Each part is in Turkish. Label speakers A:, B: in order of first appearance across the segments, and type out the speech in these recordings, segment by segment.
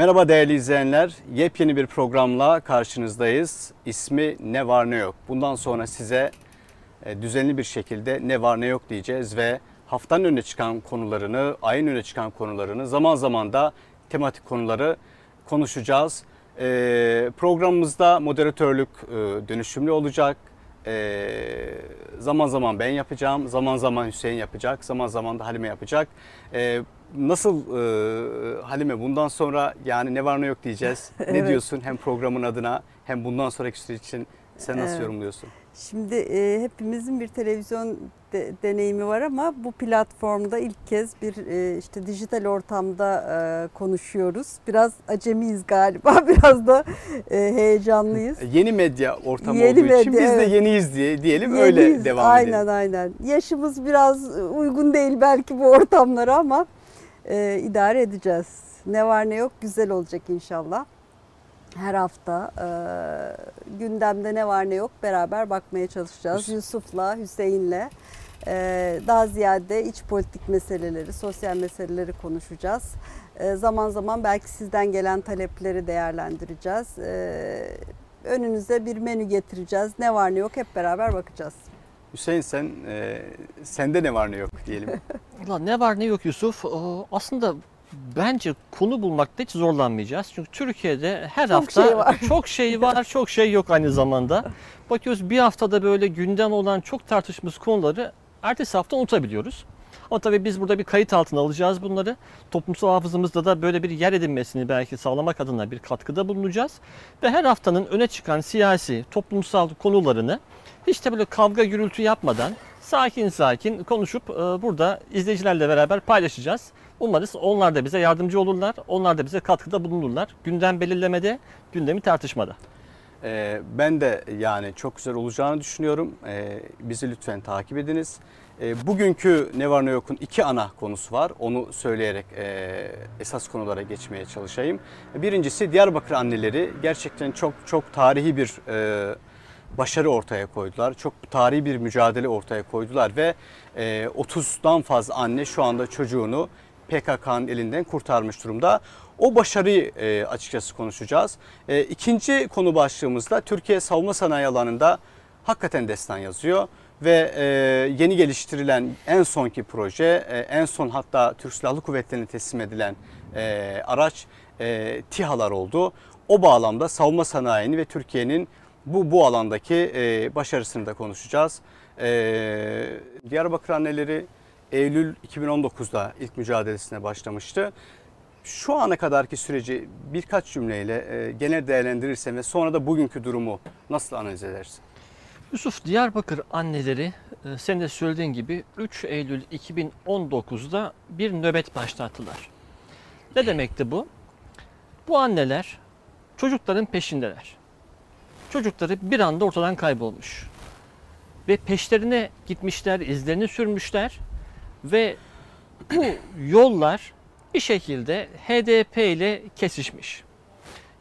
A: Merhaba değerli izleyenler. Yepyeni bir programla karşınızdayız. İsmi Ne Var Ne Yok. Bundan sonra size e, düzenli bir şekilde ne var ne yok diyeceğiz ve haftanın öne çıkan konularını, ayın öne çıkan konularını, zaman zaman da tematik konuları konuşacağız. E, Programımızda moderatörlük e, dönüşümlü olacak. Zaman zaman ben yapacağım, zaman zaman Hüseyin yapacak, zaman zaman da Halime yapacak. E, Nasıl e, Halime bundan sonra yani ne var ne yok diyeceğiz. Ne
B: Evet.
A: diyorsun hem programın adına hem bundan sonraki süreç için sen nasıl
B: Evet.
A: yorumluyorsun?
B: Şimdi e, hepimizin bir televizyon de- deneyimi var ama bu platformda ilk kez bir e, işte dijital ortamda e, konuşuyoruz. Biraz acemiyiz galiba, biraz da e, heyecanlıyız.
A: Yeni medya ortamı
B: Yeni
A: olduğu için
B: medya,
A: biz de yeniyiz diye diyelim öyle
B: Yeniyiz.
A: devam
B: aynen,
A: edelim.
B: Aynen Yaşımız biraz uygun değil belki bu ortamlara ama e, idare edeceğiz. Ne var ne yok güzel olacak inşallah. Her hafta e, gündemde ne var ne yok beraber bakmaya çalışacağız.
A: Hüs-
B: Yusuf'la, Hüseyin'le e, daha ziyade iç politik meseleleri, sosyal meseleleri konuşacağız. E, zaman zaman belki sizden gelen talepleri değerlendireceğiz. E, önünüze bir menü getireceğiz. Ne var ne yok hep beraber bakacağız.
A: Hüseyin sen e, sende ne var ne yok diyelim.
C: Valla ne var ne yok Yusuf. Ee, Aslında bence konu bulmakta hiç zorlanmayacağız. Çünkü Türkiye'de her
B: Çok
C: hafta
B: şey var.
C: çok şey var, çok şey yok aynı zamanda. Bakıyoruz bir haftada böyle gündem olan çok tartışmış konuları ertesi hafta unutabiliyoruz. Ama tabii biz burada bir kayıt altına alacağız bunları. Toplumsal hafızamızda da böyle bir yer edinmesini belki sağlamak adına bir katkıda bulunacağız. Ve her haftanın öne çıkan siyasi, toplumsal konularını hiç de böyle kavga gürültü yapmadan sakin sakin konuşup e, burada izleyicilerle beraber paylaşacağız. Umarız onlar da bize yardımcı olurlar. Onlar da bize katkıda bulunurlar. Gündem belirlemede, gündemi tartışmada.
A: E, ben de yani çok güzel olacağını düşünüyorum. E, bizi lütfen takip ediniz. E, bugünkü ne var ne yokun iki ana konusu var. Onu söyleyerek e, esas konulara geçmeye çalışayım. Birincisi Diyarbakır anneleri gerçekten çok çok tarihi bir e, başarı ortaya koydular. Çok tarihi bir mücadele ortaya koydular ve e, 30'dan fazla anne şu anda çocuğunu PKK'nın elinden kurtarmış durumda. O başarıyı e, açıkçası konuşacağız. E, ikinci konu başlığımızda Türkiye savunma sanayi alanında hakikaten destan yazıyor ve e, yeni geliştirilen en sonki proje, e, en son hatta Türk Silahlı Kuvvetleri'ne teslim edilen e, araç e, TİHA'lar oldu. O bağlamda savunma sanayini ve Türkiye'nin bu bu alandaki e, başarısını da konuşacağız. E, Diyarbakır anneleri Eylül 2019'da ilk mücadelesine başlamıştı. Şu ana kadarki süreci birkaç cümleyle e, genel değerlendirirsen ve sonra da bugünkü durumu nasıl analiz edersin?
C: Yusuf Diyarbakır anneleri e, senin de söylediğin gibi 3 Eylül 2019'da bir nöbet başlattılar. Ne demekti bu? Bu anneler çocukların peşindeler. Çocukları bir anda ortadan kaybolmuş. Ve peşlerine gitmişler, izlerini sürmüşler ve bu yollar bir şekilde HDP ile kesişmiş.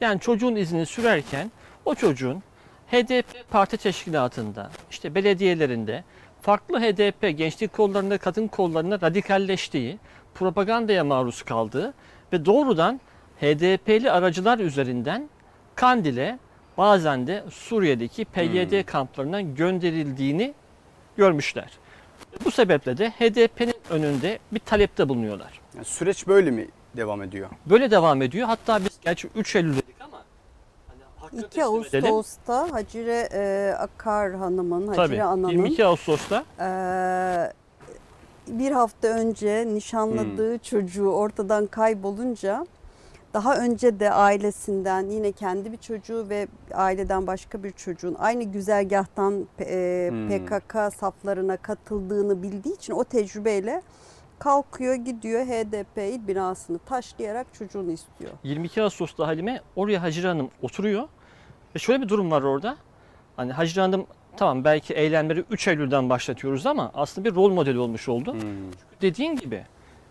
C: Yani çocuğun izini sürerken o çocuğun HDP parti teşkilatında, işte belediyelerinde, farklı HDP gençlik kollarında, kadın kollarında radikalleştiği, propagandaya maruz kaldığı ve doğrudan HDP'li aracılar üzerinden Kandil'e bazen de Suriye'deki PYD kamplarından gönderildiğini görmüşler. Bu sebeple de HDP'nin önünde bir talepte bulunuyorlar.
A: Yani süreç böyle mi devam ediyor?
C: Böyle devam ediyor. Hatta biz gerçi 3 Eylül dedik ama hani hakkı
B: 2
C: teslim edelim.
B: Ağustos'ta Hacire e, Akar Hanım'ın, Hacire
C: Tabii.
B: Ana'nın
C: 22 Ağustos'ta
B: Ee, bir hafta önce nişanladığı çocuğu ortadan kaybolunca daha önce de ailesinden yine kendi bir çocuğu ve aileden başka bir çocuğun aynı güzergahtan e,
A: Hmm.
B: PKK saflarına katıldığını bildiği için o tecrübeyle kalkıyor gidiyor HDP il binasını taşlayarak çocuğunu istiyor.
C: 22 Ağustos'ta Halime oraya Hacire Hanım oturuyor. Ve şöyle bir durum var orada. Hani Hacire Hanım tamam belki eylemleri 3 Eylül'den başlatıyoruz ama aslında bir rol modeli olmuş oldu.
A: Hmm.
C: Dediğin gibi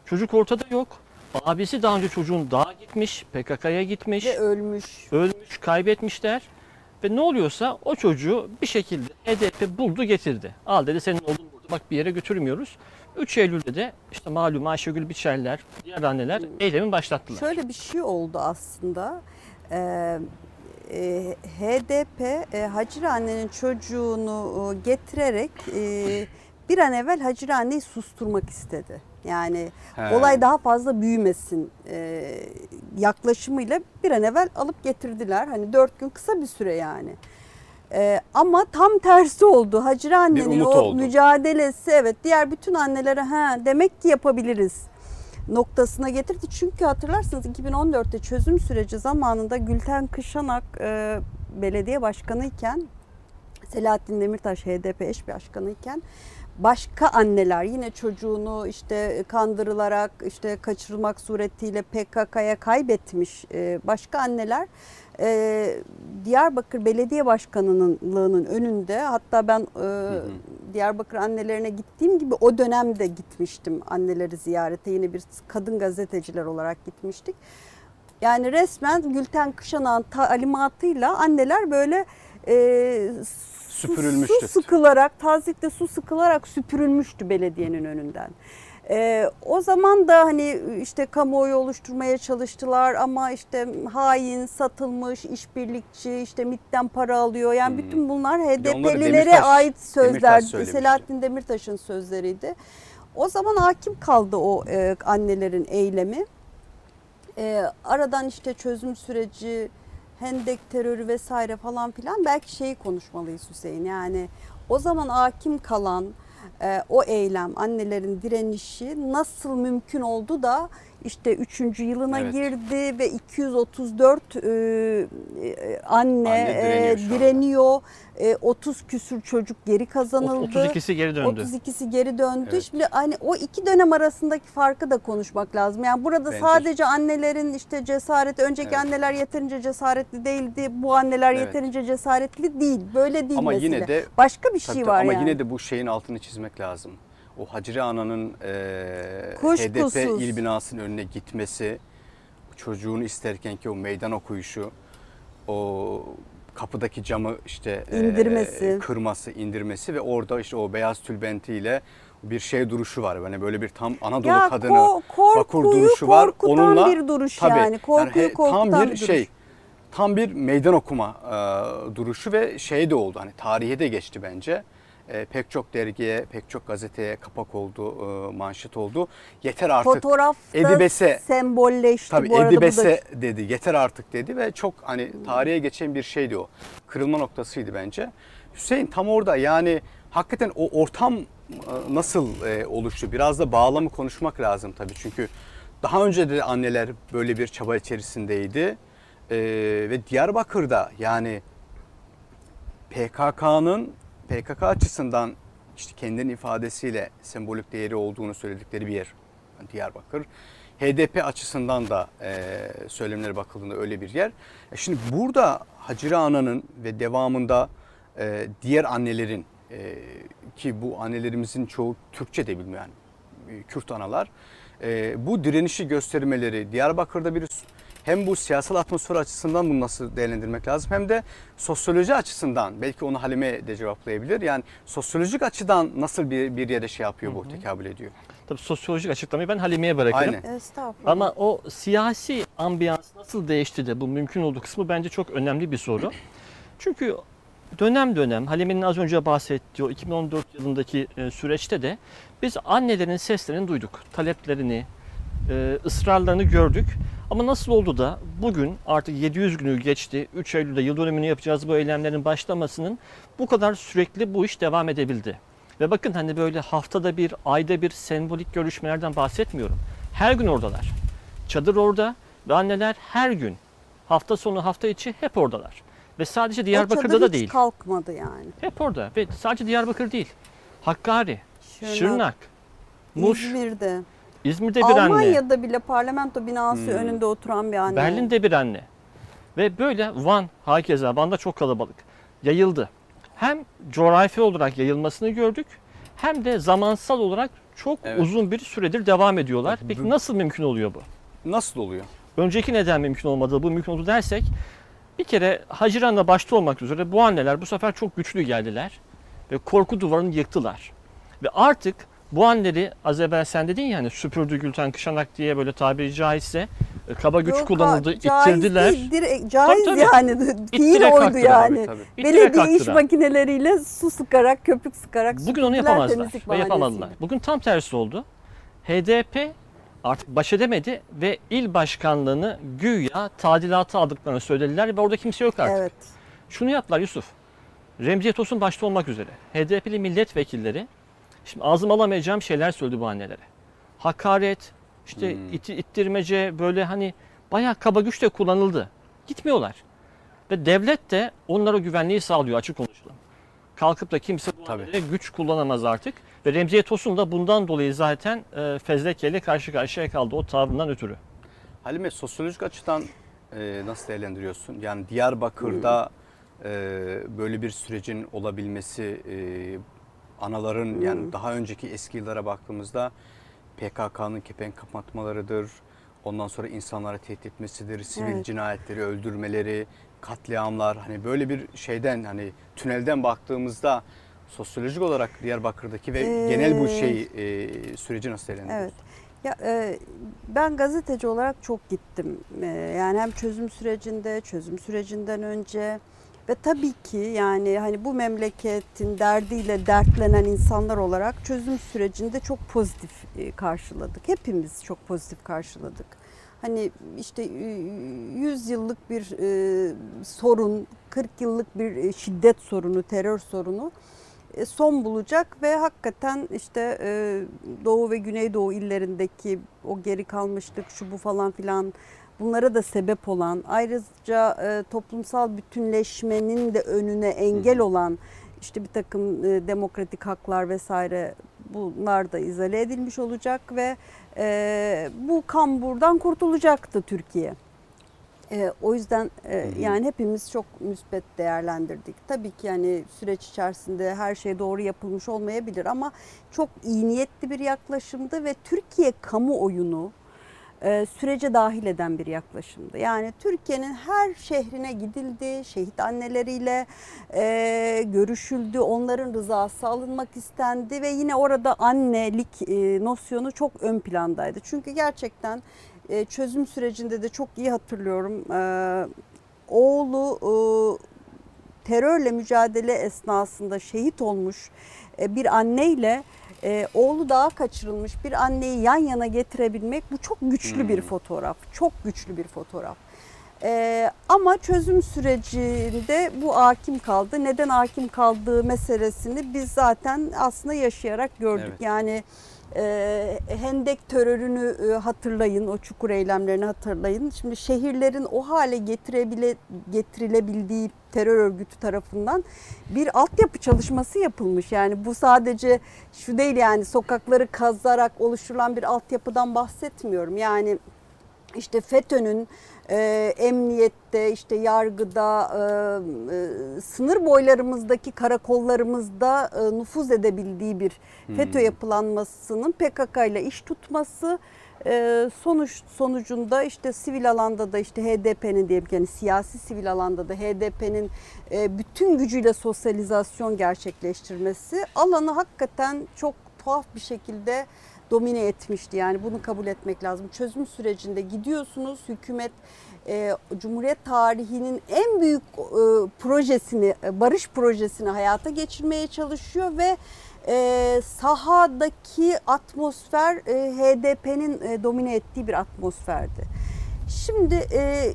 C: çocuk ortada yok. Abisi daha önce çocuğun dağa gitmiş, PKK'ya gitmiş,
B: Ve ölmüş.
C: ölmüş, kaybetmişler. Ve ne oluyorsa o çocuğu bir şekilde HDP buldu getirdi. Al dedi senin oğlun burada bak bir yere götürmüyoruz. 3 Eylül'de de işte malum Ayşegül Biçerler, diğer anneler eylemi başlattılar.
B: Şöyle bir şey oldu aslında. Ee, e, HDP e, Hacire annenin çocuğunu e, getirerek e, bir an evvel Hacire anneyi susturmak istedi. Yani
A: He.
B: olay daha fazla büyümesin e, yaklaşımıyla bir an evvel alıp getirdiler. Hani dört gün kısa bir süre yani. E, ama tam tersi oldu. Hacire annenin o
A: oldu.
B: mücadelesi evet diğer bütün annelere ha demek ki yapabiliriz noktasına getirdi. Çünkü hatırlarsınız 2014'te çözüm süreci zamanında Gülten Kışanak e, belediye başkanı iken Selahattin Demirtaş HDP eş başkanı iken başka anneler yine çocuğunu işte kandırılarak işte kaçırılmak suretiyle PKK'ya kaybetmiş e, başka anneler e, Diyarbakır Belediye Başkanlığı'nın önünde hatta ben e, Diyarbakır annelerine gittiğim gibi o dönemde gitmiştim anneleri ziyarete yine bir kadın gazeteciler olarak gitmiştik. Yani resmen Gülten Kışanak'ın talimatıyla anneler böyle e,
A: Süpürülmüştü.
B: Su sıkılarak, tazikte su sıkılarak süpürülmüştü belediyenin önünden. E, o zaman da hani işte kamuoyu oluşturmaya çalıştılar ama işte hain, satılmış, işbirlikçi, işte MİT'ten para alıyor. Yani
A: Hmm.
B: bütün bunlar HDP'lilere
A: Demirtaş-
B: ait sözler.
A: Demirtaş.
B: Selahattin Demirtaş'ın sözleriydi. O zaman hakim kaldı o e, annelerin eylemi. E, aradan işte çözüm süreci, hendek terörü vesaire falan filan belki şeyi konuşmalıyız Hüseyin. Yani o zaman hakim kalan e, o eylem, annelerin direnişi nasıl mümkün oldu da işte üçüncü yılına
A: Evet.
B: girdi ve 234 e, e, anne,
A: Anne direniyor
B: e, direniyor. E, 30 küsür çocuk geri kazanıldı.
C: 32'si geri döndü.
B: 32'si geri döndü.
A: Evet.
B: Şimdi hani o iki dönem arasındaki farkı da konuşmak lazım. Yani burada
A: Bence-
B: sadece annelerin işte cesareti, önceki
A: Evet.
B: anneler yeterince cesaretli değildi. Bu anneler
A: Evet.
B: yeterince cesaretli değil. Böyle değil
A: Ama
B: mesele.
A: yine de
B: Başka bir
A: Tabii
B: şey
A: tabii
B: var
A: ama
B: yani.
A: yine de bu şeyin altını çizmek lazım. O Hacire Ana'nın e,
B: Kuşkusuz.
A: HDP il binasının önüne gitmesi, çocuğunu isterken ki o meydan okuyuşu, o kapıdaki camı işte e,
B: İndirmesi.
A: kırması, indirmesi ve orada işte o beyaz tülbentiyle bir şey duruşu var. Yani böyle bir tam Anadolu
B: ya
A: kadını
B: ko-
A: vakur
B: korkuyu
A: duruşu var. Onunla
B: bir duruş
A: tabii,
B: yani. Korkuyu
A: he-
B: korkutan
A: tam bir,
B: bir duruş.
A: şey tam bir meydan okuma e, duruşu ve şey de oldu hani tarihe de geçti bence. E, pek çok dergiye, pek çok gazeteye kapak oldu, e, manşet oldu. Yeter artık.
B: Fotoğrafta
A: Edibese-
B: sembolleşti
A: Tabii
B: bu arada. bu da-
A: Edibese dedi, yeter artık dedi ve çok hani tarihe geçen bir şeydi o. Kırılma noktasıydı bence. Hüseyin tam orada yani hakikaten o ortam e, nasıl e, oluştu? Biraz da bağlamı konuşmak lazım tabii çünkü daha önce de anneler böyle bir çaba içerisindeydi. E, ve Diyarbakır'da yani PKK'nın PKK açısından işte kendinin ifadesiyle sembolik değeri olduğunu söyledikleri bir yer Diyarbakır. HDP açısından da e, söylemlere bakıldığında öyle bir yer. E şimdi burada Hacire Ana'nın ve devamında e, diğer annelerin e, ki bu annelerimizin çoğu Türkçe de e, Kürt analar. E, bu direnişi göstermeleri Diyarbakır'da bir hem bu siyasal atmosfer açısından bunu nasıl değerlendirmek lazım hem de sosyoloji açısından belki onu Halime de cevaplayabilir. Yani sosyolojik açıdan nasıl bir, bir yere şey yapıyor bu tekabül ediyor.
C: Tabii sosyolojik açıklamayı ben Halime'ye bırakırım.
A: Aynen.
B: Estağfurullah.
C: Ama o siyasi ambiyans nasıl değişti de bu mümkün olduğu kısmı bence çok önemli bir soru. Çünkü dönem dönem Halime'nin az önce bahsettiği o 2014 yılındaki e, süreçte de biz annelerin seslerini duyduk. Taleplerini, e, ısrarlarını gördük. Ama nasıl oldu da bugün artık 700 günü geçti. 3 Eylül'de yıl dönümünü yapacağız bu eylemlerin başlamasının bu kadar sürekli bu iş devam edebildi. Ve bakın hani böyle haftada bir, ayda bir sembolik görüşmelerden bahsetmiyorum. Her gün oradalar. Çadır orada ve anneler her gün hafta sonu hafta içi hep oradalar. Ve sadece Diyarbakır'da
B: çadır
C: da
B: hiç
C: değil.
B: kalkmadı yani.
C: Hep orada ve sadece Diyarbakır değil. Hakkari,
B: Şırnak,
C: Şırnak, Muş,
B: İzmir'de.
C: İzmir'de bir anne.
B: Almanya'da bile parlamento binası
A: Hmm.
B: önünde oturan bir anne.
C: Berlin'de bir anne. Ve böyle Van, hakeza Van'da çok kalabalık. Yayıldı. Hem coğrafi olarak yayılmasını gördük hem de zamansal olarak çok
A: Evet.
C: uzun bir süredir devam ediyorlar. Peki nasıl mümkün oluyor bu?
A: Nasıl oluyor?
C: Önceki neden mümkün olmadı, bu mümkün oldu dersek bir kere Haziran'da başta olmak üzere bu anneler bu sefer çok güçlü geldiler ve korku duvarını yıktılar. Ve artık Bu anneleri az evvel sen dedin ya hani süpürdü Gülten Kışanak diye böyle tabiri caizse e, kaba güç
B: Yok,
C: kullanıldı,
B: caiz
C: ittirdiler.
B: Değil, direkt, caiz
C: Tabii, tabii.
B: yani. Fiil
C: İttire
B: oydu
C: kaktıra.
B: yani.
A: Tabii, tabii.
B: Belediye iş
C: kaktıra.
B: makineleriyle su sıkarak, köpük sıkarak
C: Bugün onu yapamazlar ve yapamadılar. Bugün tam tersi oldu. HDP artık baş edemedi ve il başkanlığını güya tadilata aldıklarını söylediler ve orada kimse yok artık.
B: Evet.
C: Şunu yaptılar Yusuf. Remziye Tosun başta olmak üzere HDP'li milletvekilleri şimdi ağzım alamayacağım şeyler söyledi bu annelere. Hakaret, işte
A: Hmm.
C: iti- ittirmece böyle hani bayağı kaba güç de kullanıldı. Gitmiyorlar. Ve devlet de onlara güvenliği sağlıyor açık konuşalım. Kalkıp da kimse bu
A: Tabii.
C: güç kullanamaz artık. Ve Remziye Tosun da bundan dolayı zaten e, fezlekeyle karşı karşıya kaldı o tavrından ötürü.
A: Halime sosyolojik açıdan e, nasıl değerlendiriyorsun? Yani Diyarbakır'da e, böyle bir sürecin olabilmesi, e, anaların yani daha önceki eski yıllara baktığımızda PKK'nın kepenk kapatmalarıdır. Ondan sonra insanlara tehdit etmesidir, sivil
B: Evet.
A: cinayetleri, öldürmeleri, katliamlar. Hani böyle bir şeyden hani tünelden baktığımızda sosyolojik olarak Diyarbakır'daki ve
B: Ee,
A: genel bu şey e, süreci nasıl değerlendiriyorsun?
B: Evet. Ya e, ben gazeteci olarak çok gittim. E, yani hem çözüm sürecinde, çözüm sürecinden önce ve tabii ki yani hani bu memleketin derdiyle dertlenen insanlar olarak çözüm sürecinde çok pozitif e, karşıladık. Hepimiz çok pozitif karşıladık. Hani işte e, 100 yıllık bir e, sorun, 40 yıllık bir e, şiddet sorunu, terör sorunu e, son bulacak ve hakikaten işte e, Doğu ve Güneydoğu illerindeki o geri kalmışlık şu bu falan filan bunlara da sebep olan ayrıca e, toplumsal bütünleşmenin de önüne engel olan işte bir takım e, demokratik haklar vesaire bunlar da izale edilmiş olacak ve e, bu kamburdan kurtulacaktı Türkiye. E, o yüzden e, yani hepimiz çok müspet değerlendirdik. Tabii ki yani süreç içerisinde her şey doğru yapılmış olmayabilir ama çok iyi niyetli bir yaklaşımdı ve Türkiye kamuoyunu e, sürece dahil eden bir yaklaşımdı. Yani Türkiye'nin her şehrine gidildi, şehit anneleriyle e, görüşüldü, onların rızası alınmak istendi ve yine orada annelik e, nosyonu çok ön plandaydı. Çünkü gerçekten e, çözüm sürecinde de çok iyi hatırlıyorum. E, oğlu e, terörle mücadele esnasında şehit olmuş e, bir anneyle e, oğlu dağa kaçırılmış bir anneyi yan yana getirebilmek bu çok güçlü bir
A: Hmm.
B: fotoğraf. Çok güçlü bir fotoğraf. E, ama çözüm sürecinde bu hakim kaldı. Neden hakim kaldığı meselesini biz zaten aslında yaşayarak gördük.
A: Evet.
B: Yani e, Hendek terörünü e, hatırlayın, o çukur eylemlerini hatırlayın. Şimdi şehirlerin o hale getirebile, getirilebildiği terör örgütü tarafından bir altyapı çalışması yapılmış. Yani bu sadece şu değil yani sokakları kazarak oluşturulan bir altyapıdan bahsetmiyorum. Yani işte FETÖ'nün e, emniyette, işte yargıda, e, e, sınır boylarımızdaki karakollarımızda e, nüfuz edebildiği bir FETÖ
A: Hmm.
B: yapılanmasının PKK ile iş tutması e, sonuç sonucunda işte sivil alanda da işte HDP'nin diyelim yani siyasi sivil alanda da HDP'nin e, bütün gücüyle sosyalizasyon gerçekleştirmesi alanı hakikaten çok tuhaf bir şekilde domine etmişti. Yani bunu kabul etmek lazım. Çözüm sürecinde gidiyorsunuz hükümet e, Cumhuriyet tarihinin en büyük e, projesini, e, barış projesini hayata geçirmeye çalışıyor ve e, sahadaki atmosfer e, HDP'nin e, domine ettiği bir atmosferdi. Şimdi e,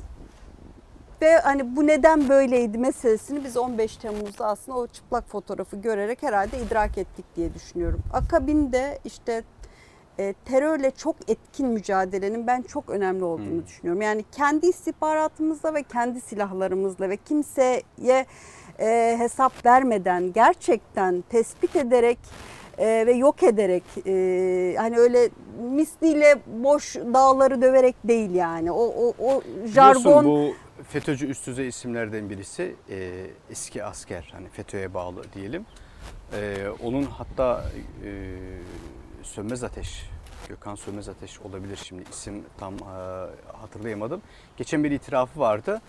B: ve hani bu neden böyleydi meselesini biz 15 Temmuz'da aslında o çıplak fotoğrafı görerek herhalde idrak ettik diye düşünüyorum. Akabinde işte e, terörle çok etkin mücadelenin ben çok önemli olduğunu
A: Hmm.
B: düşünüyorum. Yani kendi istihbaratımızla ve kendi silahlarımızla ve kimseye e, hesap vermeden gerçekten tespit ederek e, ve yok ederek e, hani öyle misliyle boş dağları döverek değil yani o o, o jargon
A: Biliyorsun bu FETÖ'cü üst düzey isimlerden birisi e, eski asker hani FETÖ'ye bağlı diyelim. E, onun hatta e, Sönmez Ateş, Gökhan Sönmez Ateş olabilir şimdi isim tam e, hatırlayamadım. Geçen bir itirafı vardı.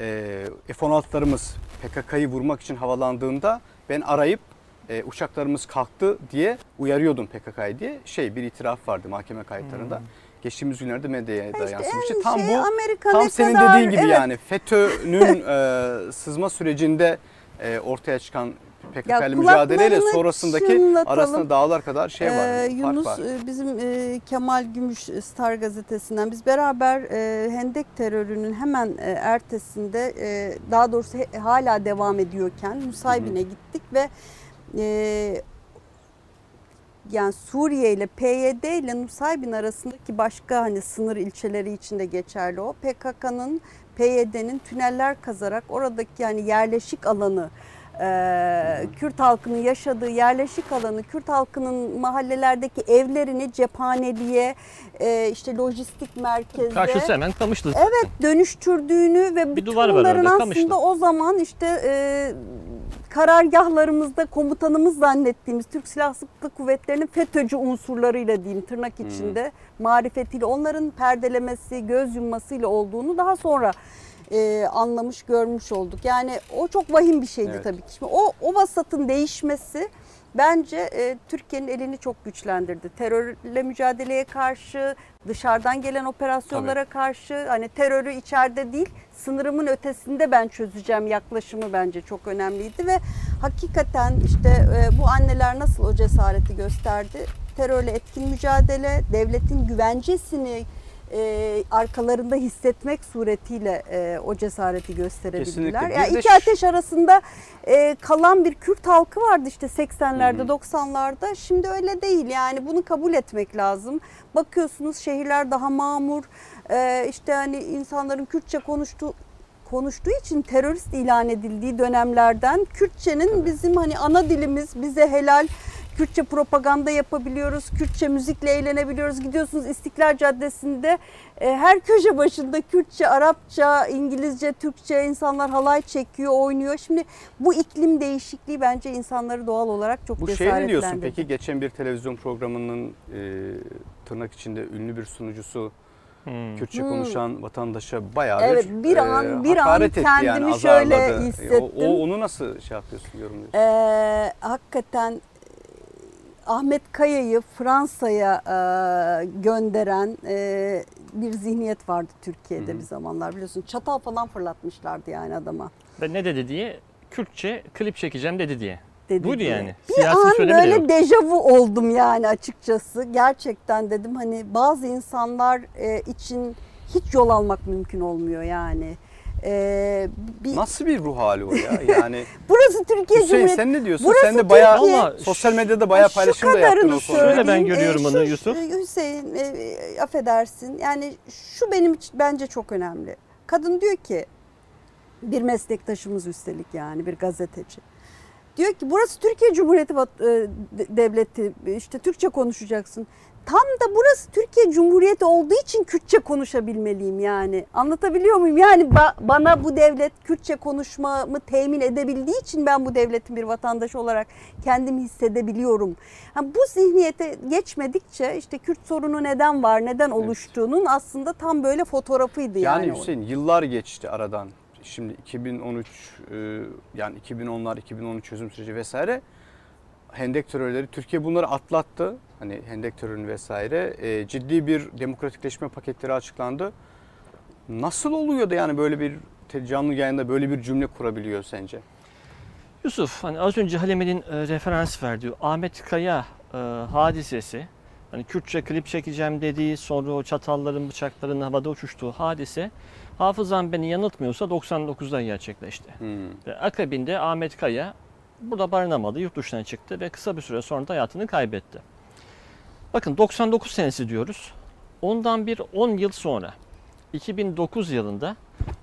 A: E, F-16'larımız PKK'yı vurmak için havalandığında ben arayıp e, uçaklarımız kalktı diye uyarıyordum PKK'yı diye şey bir itiraf vardı mahkeme kayıtlarında. Geçtiğimiz günlerde medyaya da
B: İşte
A: yansımıştı.
B: en
A: Tam
B: şey,
A: bu
B: Amerika
A: tam senin
B: kadar-
A: dediğin gibi
B: evet,
A: yani FETÖ'nün e, sızma sürecinde e, ortaya çıkan PKK ile mücadeleyle sonrasındaki
B: çınlatalım.
A: arasında dağlar kadar şey var.
B: Ee, Yunus
A: var.
B: e, bizim e, Kemal Gümüş Star gazetesinden biz beraber e, Hendek terörünün hemen e, ertesinde e, daha doğrusu he- hala devam ediyorken Nusaybin'e gittik ve e, yani Suriye ile PYD ile Nusaybin arasındaki başka hani sınır ilçeleri içinde geçerli o. PKK'nın PYD'nin tüneller kazarak oradaki yani yerleşik alanı e, Kürt halkının yaşadığı yerleşik alanı, Kürt halkının mahallelerdeki evlerini cephaneliğe, e, işte lojistik merkeze
C: Karşısı hemen Kamışlı.
B: Evet dönüştürdüğünü ve bütün
C: duvar var
B: bunların
C: orada,
B: aslında
C: Kamışlı.
B: o zaman işte e, karargahlarımızda komutanımız zannettiğimiz Türk Silahlı Kuvvetleri'nin FETÖ'cü unsurlarıyla diyeyim tırnak içinde marifetiyle onların perdelemesi, göz yummasıyla olduğunu daha sonra e, anlamış, görmüş olduk. Yani o çok vahim bir şeydi
A: Evet.
B: tabii ki. Şimdi o, o vasatın değişmesi bence e, Türkiye'nin elini çok güçlendirdi. Terörle mücadeleye karşı, dışarıdan gelen operasyonlara karşı hani terörü içeride değil sınırımın ötesinde ben çözeceğim yaklaşımı bence çok önemliydi ve hakikaten işte e, bu anneler nasıl o cesareti gösterdi? Terörle etkin mücadele, devletin güvencesini e, arkalarında hissetmek suretiyle e, o cesareti gösterebildiler.
A: Kesinlikle.
B: Yani
A: de
B: iki ateş arasında e, kalan bir Kürt halkı vardı işte 80'lerde,
A: Hı hı.
B: 90'larda. Şimdi öyle değil. Yani bunu kabul etmek lazım. Bakıyorsunuz şehirler daha mamur. E, işte hani insanların Kürtçe konuştuğu konuştuğu için terörist ilan edildiği dönemlerden Kürtçenin bizim hani ana dilimiz bize helal Kürtçe propaganda yapabiliyoruz, Kürtçe müzikle eğlenebiliyoruz. Gidiyorsunuz İstiklal Caddesi'nde e, her köşe başında Kürtçe, Arapça, İngilizce, Türkçe insanlar halay çekiyor, oynuyor. Şimdi bu iklim değişikliği bence insanları doğal olarak çok
A: Bu şey ne diyorsun
B: cesaretlendirdi.
A: peki? Geçen bir televizyon programının e, tırnak içinde ünlü bir sunucusu
C: Hmm.
A: Kürtçe
B: Hmm.
A: konuşan vatandaşa bayağı
B: Evet,
A: bir,
B: bir an- bir an
A: etti yani,
B: kendimi şöyle
A: azarladı. E,
B: hissettim.
A: O, o- onu nasıl şey yapıyorsun, yorumluyorsun?
B: Ee, hakikaten e, Ahmet Kaya'yı Fransa'ya e, gönderen e, bir zihniyet vardı Türkiye'de
A: Hı hı.
B: bir zamanlar biliyorsun. Çatal falan fırlatmışlardı yani adama.
C: Ve ne dedi diye Kürtçe klip çekeceğim dedi diye.
B: Dedi
C: Buydu
B: diye.
C: yani.
B: Bir
C: Siyasi
B: an böyle dejavu oldum yani açıkçası. Gerçekten dedim hani bazı insanlar e, için hiç yol almak mümkün olmuyor yani. E, bir,
A: Nasıl bir ruh hali o ya? Yani
B: burası Türkiye
A: Hüseyin
B: Cumhuriyeti.
A: sen ne diyorsun?
B: Burası
A: sen de bayağı
B: Türkiye.
C: Ama
A: sosyal medyada bayağı paylaşım da yaptın
B: kadarını
A: o konuda.
C: Şöyle ben görüyorum
B: Ee,
C: onu
B: şu-
C: Yusuf.
B: e, Hüseyin e, affedersin. Yani şu benim için bence çok önemli. Kadın diyor ki bir meslektaşımız üstelik yani bir gazeteci. Diyor ki burası Türkiye Cumhuriyeti e, de- devleti işte Türkçe konuşacaksın. Tam da burası Türkiye Cumhuriyeti olduğu için Kürtçe konuşabilmeliyim yani. Anlatabiliyor muyum? Yani ba- bana bu devlet Kürtçe konuşmamı temin edebildiği için ben bu devletin bir vatandaşı olarak kendimi hissedebiliyorum. Ha, bu zihniyete geçmedikçe işte Kürt sorunu neden var, neden oluştuğunun aslında tam böyle fotoğrafıydı yani.
A: Yani. Hüseyin yıllar geçti aradan. Şimdi 2013 e, yani 2010'lar 2013 çözüm süreci vesaire Hendek terörleri Türkiye bunları atlattı. Hani Hendek terörünü vesaire e, ciddi bir demokratikleşme paketleri açıklandı. Nasıl oluyor da yani böyle bir canlı yayında böyle bir cümle kurabiliyor sence?
C: Yusuf hani az önce Haleme'nin e, referans verdiği Ahmet Kaya e, hadisesi hani Kürtçe klip çekeceğim dediği sonra o çatalların bıçakların havada uçuştuğu hadise hafızam beni yanıltmıyorsa 99'da gerçekleşti.
A: Hmm.
C: Ve akabinde Ahmet Kaya burada barınamadı, yurt dışına çıktı ve kısa bir süre sonra da hayatını kaybetti. Bakın 99 senesi diyoruz. Ondan bir 10 yıl sonra 2009 yılında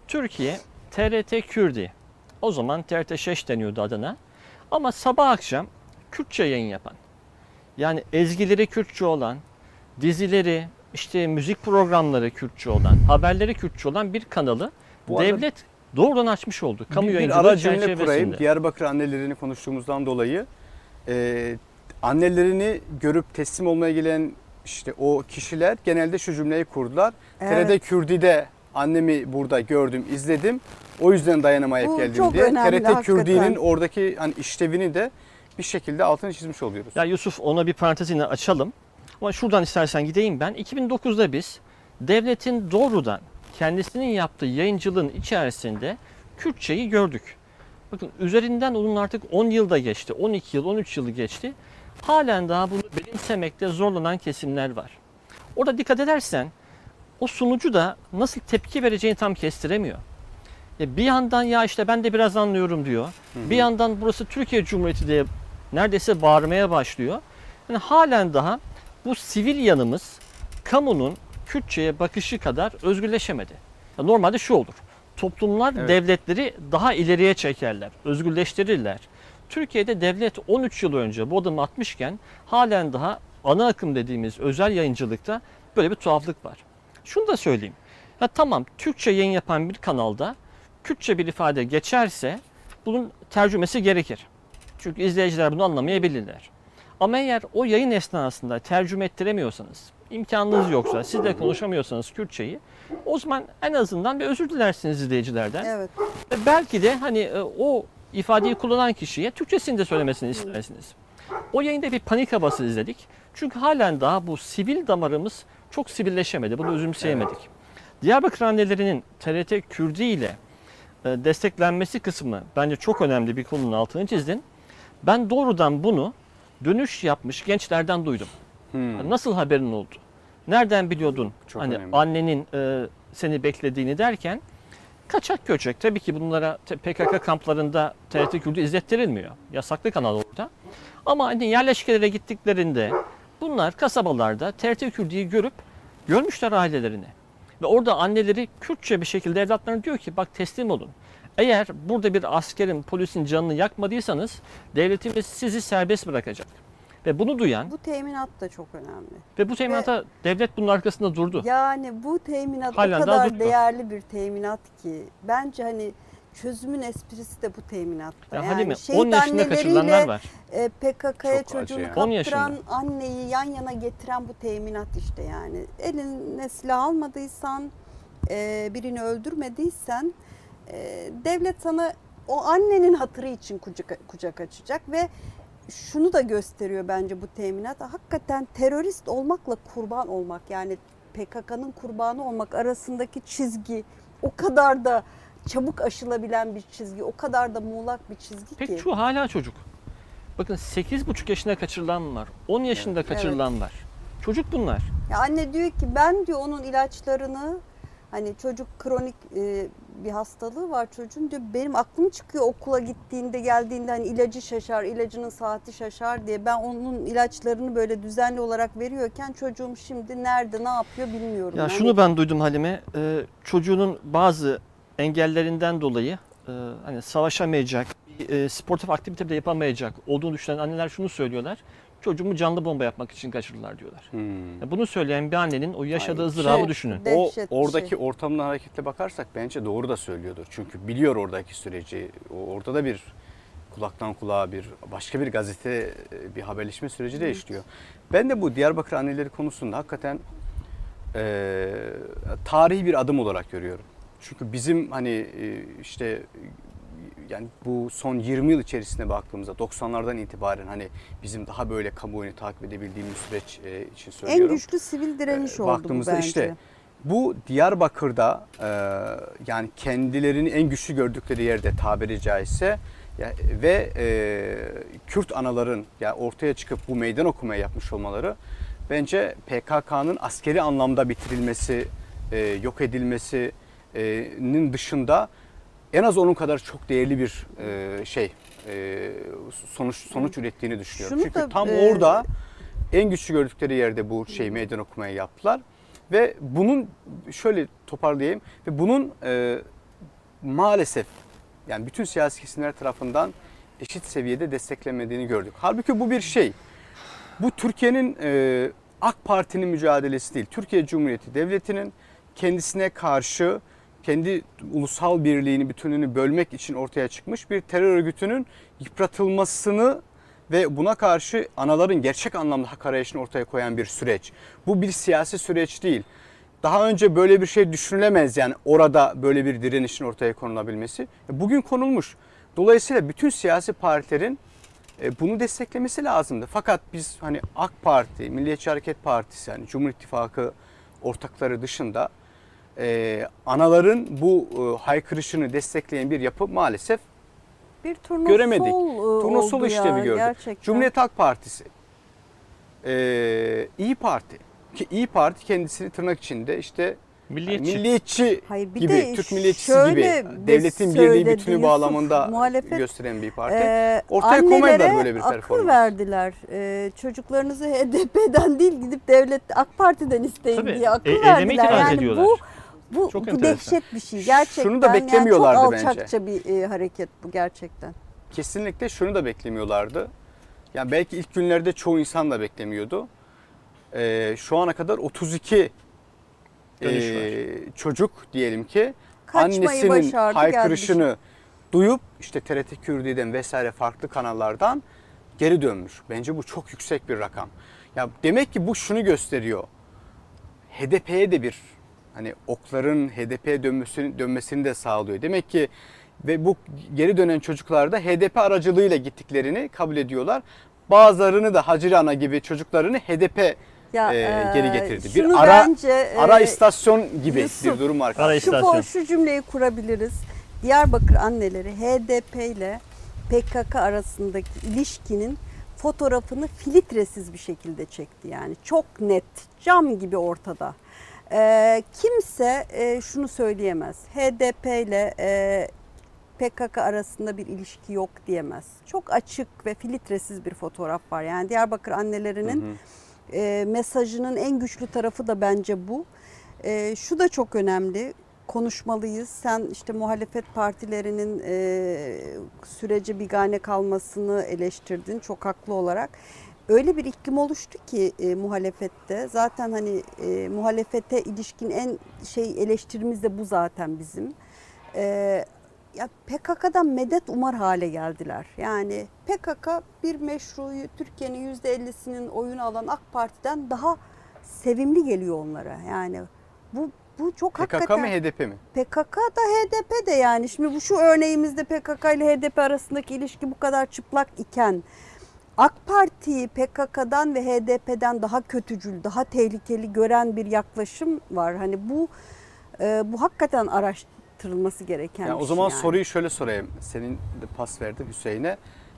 C: Türkiye TRT Kürdi o zaman TRT Şeş deniyordu adına ama sabah akşam Kürtçe yayın yapan yani ezgileri Kürtçe olan dizileri işte müzik programları Kürtçe olan haberleri Kürtçe olan bir kanalı
A: Bu
C: devlet doğrudan açmış oldu. Kamu
A: bir, bir ara cümle kurayım. Diyarbakır annelerini konuştuğumuzdan dolayı e, annelerini görüp teslim olmaya gelen işte o kişiler genelde şu cümleyi kurdular.
B: Evet.
A: TRT Kürdi'de annemi burada gördüm, izledim. O yüzden dayanamayıp
B: Bu
A: geldim diye.
B: önemli,
A: TRT. Kürdi'nin oradaki hani işlevini de bir şekilde altını çizmiş oluyoruz.
C: Ya Yusuf ona bir parantez yine açalım. Ama şuradan istersen gideyim ben. 2009'da biz devletin doğrudan kendisinin yaptığı yayıncılığın içerisinde Kürtçeyi gördük. Bakın üzerinden onun artık 10 yılda geçti, 12 yıl, 13 yılı geçti. Halen daha bunu benimsemekte zorlanan kesimler var. Orada dikkat edersen o sunucu da nasıl tepki vereceğini tam kestiremiyor. E bir yandan ya işte ben de biraz anlıyorum diyor. Bir yandan burası Türkiye Cumhuriyeti diye neredeyse bağırmaya başlıyor. Yani halen daha bu sivil yanımız kamunun Kürtçe'ye bakışı kadar özgürleşemedi. Ya normalde şu olur. Toplumlar
A: Evet.
C: devletleri daha ileriye çekerler, özgürleştirirler. Türkiye'de devlet 13 yıl önce bu adımı atmışken halen daha ana akım dediğimiz özel yayıncılıkta böyle bir tuhaflık var. Şunu da söyleyeyim. Ya tamam Türkçe yayın yapan bir kanalda Kürtçe bir ifade geçerse bunun tercümesi gerekir. Çünkü izleyiciler bunu anlamayabilirler. Ama eğer o yayın esnasında tercüme ettiremiyorsanız, imkanınız yoksa, siz de konuşamıyorsanız Kürtçeyi, o zaman en azından bir özür dilersiniz izleyicilerden.
B: Evet.
C: Ve belki de hani e, o ifadeyi kullanan kişiye Türkçesini de söylemesini istersiniz. O yayında bir panik havası izledik. Çünkü halen daha bu sivil damarımız çok sivilleşemedi. Bunu özümseyemedik. Diyarbakır annelerinin TRT Kürdi ile e, desteklenmesi kısmı bence çok önemli bir konunun altını çizdin. Ben doğrudan bunu dönüş yapmış gençlerden duydum.
A: Hmm.
C: Nasıl haberin oldu? Nereden biliyordun?
A: Çok
C: hani
A: önemli.
C: annenin e, seni beklediğini derken kaçak göçek. Tabii ki bunlara PKK kamplarında TRT Kürt'ü izlettirilmiyor. Yasaklı kanal orada. Ama hani yerleşkelere gittiklerinde bunlar kasabalarda TRT Kürt'ü görüp görmüşler ailelerini. Ve orada anneleri Kürtçe bir şekilde evlatlarına diyor ki bak teslim olun. Eğer burada bir askerin, polisin canını yakmadıysanız devletimiz sizi serbest bırakacak. Ve bunu duyan
B: Bu teminat da çok önemli.
C: ve bu teminata devlet bunun arkasında durdu.
B: Yani bu teminat
C: Halen
B: o kadar değerli bir teminat ki bence hani çözümün esprisi de bu teminatta.
C: Ya
B: yani
C: Halime
B: şehit
C: 10 yaşında kaçırılanlar
B: anneleriyle
C: var.
B: e, PKK'ya çocuğunu
A: yani.
C: 10 yaşında.
B: kaptıran anneyi yan yana getiren bu teminat işte yani. Eline silah almadıysan, e, birini öldürmediysen e, devlet sana o annenin hatırı için kucak, kucak açacak ve şunu da gösteriyor bence bu teminat. Hakikaten terörist olmakla kurban olmak yani PKK'nın kurbanı olmak arasındaki çizgi o kadar da çabuk aşılabilen bir çizgi, o kadar da muğlak bir çizgi
C: Pek
B: ki.
C: çoğu hala çocuk. Bakın 8,5 yaşında kaçırılan var. 10 yaşında kaçırılan var. Çocuk bunlar.
B: Ya anne diyor ki ben diyor onun ilaçlarını hani çocuk kronik e, bir hastalığı var çocuğun diyor benim aklım çıkıyor okula gittiğinde geldiğinde hani ilacı şaşar ilacının saati şaşar diye ben onun ilaçlarını böyle düzenli olarak veriyorken çocuğum şimdi nerede ne yapıyor bilmiyorum.
C: Ya
B: Hani
C: şunu ben duydum Halime. Ee, çocuğunun bazı engellerinden dolayı e, hani savaşamayacak, bir, e, sportif aktivite de yapamayacak olduğunu düşünen anneler şunu söylüyorlar. Çocuğumu canlı bomba yapmak için kaçırdılar diyorlar.
A: Hmm.
C: Ya bunu söyleyen bir annenin o yaşadığı ızdırabı
A: şey-
C: düşünün.
A: O
B: bir
A: oradaki
B: şey.
A: ortamdan hareketle bakarsak bence doğru da söylüyordur. Çünkü biliyor oradaki süreci. O- Orada da bir kulaktan kulağa bir başka bir gazete e, bir haberleşme süreci de işliyor. Ben de bu Diyarbakır anneleri konusunda hakikaten e, tarihi bir adım olarak görüyorum. Çünkü bizim hani e, işte yani bu son 20 yıl içerisinde baktığımızda 90'lardan itibaren hani bizim daha böyle kamuoyunu takip edebildiğimiz süreç e, için söylüyorum.
B: en güçlü sivil direniş
A: Ee,
B: oldu bu
A: baktığımızda
B: bence.
A: işte bu Diyarbakır'da e, yani kendilerini en güçlü gördükleri yerde tabiri caizse ya, ve e, Kürt anaların ya ortaya çıkıp bu meydan okumaya yapmış olmaları bence PKK'nın askeri anlamda bitirilmesi, e, yok edilmesinin dışında en az onun kadar çok değerli bir e, şey e, sonuç sonuç ürettiğini düşünüyorum.
B: Şunu
A: Çünkü
B: da,
A: tam
B: e,
A: orada en güçlü gördükleri yerde bu şey meydan okumaya yaptılar. Ve bunun şöyle toparlayayım ve bunun e, maalesef yani bütün siyasi kesimler tarafından eşit seviyede desteklenmediğini gördük. Halbuki bu bir şey. Bu Türkiye'nin e, AK Parti'nin mücadelesi değil. Türkiye Cumhuriyeti Devleti'nin kendisine karşı kendi ulusal birliğini, bütünlüğünü bölmek için ortaya çıkmış bir terör örgütünün yıpratılmasını ve buna karşı anaların gerçek anlamda hak arayışını ortaya koyan bir süreç. Bu bir siyasi süreç değil. Daha önce böyle bir şey düşünülemez yani orada böyle bir direnişin ortaya konulabilmesi. Bugün konulmuş. Dolayısıyla bütün siyasi partilerin E, bunu desteklemesi lazımdı. Fakat biz hani AK Parti, Milliyetçi Hareket Partisi yani Cumhur İttifakı ortakları dışında e, anaların bu e, haykırışını destekleyen bir yapı maalesef
B: Bir turnusol,
A: göremedik.
B: e,
A: Turnusol
B: oldu
A: işlevi
B: ya,
A: gördük.
B: Gerçekten.
A: Cumhuriyet Halk Partisi, e, İyi Parti ki İyi Parti kendisini tırnak içinde işte
C: Milliyetçi.
A: milliyetçi
B: Hayır, bir
A: gibi,
B: de
A: Türk milliyetçisi
B: şöyle
A: gibi
B: de
A: devletin birliği bütünü
B: Yusuf,
A: bağlamında
B: muhalefet,
A: gösteren bir parti.
B: Ee,
A: Ortaya koymadılar böyle bir
B: akıl
A: performans.
B: verdiler. Ee, çocuklarınızı HDP'den değil gidip devlet AK Parti'den isteyin
C: Tabii,
B: diye akıl
C: e-
B: verdiler. Yani
C: ediyorlar.
B: bu bu,
C: Çok
B: bu
C: enteresan.
B: dehşet bir şey. Gerçekten
A: Şunu da
B: yani
A: beklemiyorlardı
B: çok
A: bence.
B: alçakça bir e, hareket bu gerçekten.
A: Kesinlikle şunu da beklemiyorlardı. Yani belki ilk günlerde çoğu insan da beklemiyordu. Ee, şu ana kadar 32
C: Dönüş
A: ee, çocuk diyelim ki
B: Kaçmayı
A: annesinin
B: başardı,
A: haykırışını duyup işte TRT Kürdü'den vesaire farklı kanallardan geri dönmüş. Bence bu çok yüksek bir rakam. Ya demek ki bu şunu gösteriyor. HDP'ye de bir hani okların HDP'ye dönmesini, dönmesini de sağlıyor. Demek ki ve bu geri dönen çocuklar da HDP aracılığıyla gittiklerini kabul ediyorlar. Bazılarını da Hacı Ana gibi çocuklarını HDP
B: Ya,
A: e,
B: e,
A: geri getirdi.
B: şunu
A: Bir ara
B: bence, e,
A: ara istasyon gibi
B: Yusuf,
A: bir durum var.
C: Ara
B: Şu,
C: istasyon.
B: po- şu cümleyi kurabiliriz. Diyarbakır anneleri HDP ile PKK arasındaki ilişkinin fotoğrafını filtresiz bir şekilde çekti yani. Çok net, cam gibi ortada. Ee, kimse e, şunu söyleyemez. HDP ile e, PKK arasında bir ilişki yok diyemez. Çok açık ve filtresiz bir fotoğraf var. Yani Diyarbakır annelerinin e, mesajının en güçlü tarafı da bence bu. E, şu da çok önemli. Konuşmalıyız. Sen işte muhalefet partilerinin e, sürece bigane kalmasını eleştirdin çok haklı olarak. Öyle bir iklim oluştu ki e, muhalefette. Zaten hani e, muhalefete ilişkin en şey eleştirimiz de bu zaten bizim. E, ya PKK'dan medet umar hale geldiler. Yani PKK bir meşruyu Türkiye'nin %50'sinin oyunu alan AK Parti'den daha sevimli geliyor onlara. Yani bu bu çok
A: PKK
B: hakikaten
A: mı HDP mi?
B: PKK da HDP de yani şimdi bu şu örneğimizde PKK ile HDP arasındaki ilişki bu kadar çıplak iken AK Parti'yi PKK'dan ve HDP'den daha kötücül, daha tehlikeli gören bir yaklaşım var. Hani bu e, bu hakikaten araştırılması gereken
A: Yani
B: bir
A: o zaman
B: şey yani.
A: soruyu şöyle sorayım. Senin de pas verdin Hüseyin'e.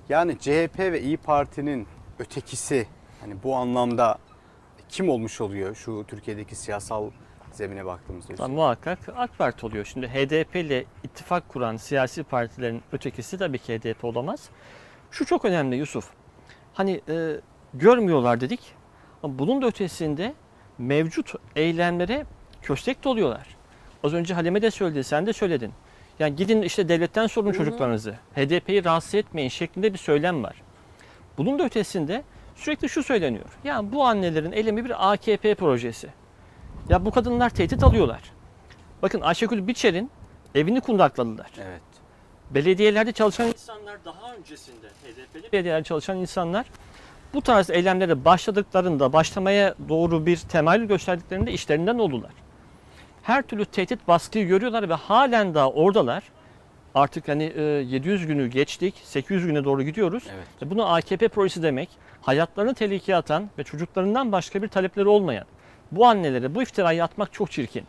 A: Yani CHP ve İyi Parti'nin ötekisi hani bu anlamda kim olmuş oluyor şu Türkiye'deki siyasal zemine baktığımızda?
C: Tabii muhakkak AK Parti oluyor. Şimdi HDP ile ittifak kuran siyasi partilerin ötekisi tabii ki HDP olamaz. Şu çok önemli Yusuf. Hani e, görmüyorlar dedik. Ama bunun da ötesinde mevcut eylemlere köstek doluyorlar. Az önce Halime de söyledi, sen de söyledin. Yani gidin işte devletten sorun çocuklarınızı. HDP'yi rahatsız etmeyin şeklinde bir söylem var. Bunun da ötesinde sürekli şu söyleniyor. Ya bu annelerin eylemi bir AKP projesi. Ya bu kadınlar tehdit alıyorlar. Bakın Ayşegül Biçer'in evini kundakladılar.
A: Evet.
C: Belediyelerde çalışan insanlar daha öncesinde HDP'li belediyelerde çalışan insanlar bu tarz eylemlere başladıklarında başlamaya doğru bir temayül gösterdiklerinde işlerinden oldular. Her türlü tehdit baskıyı görüyorlar ve halen daha oradalar. Artık hani e, 700 günü geçtik, 800 güne doğru gidiyoruz.
A: Evet.
C: E, Bunu AKP projesi demek, hayatlarını tehlikeye atan ve çocuklarından başka bir talepleri olmayan bu annelere bu iftirayı atmak çok çirkin.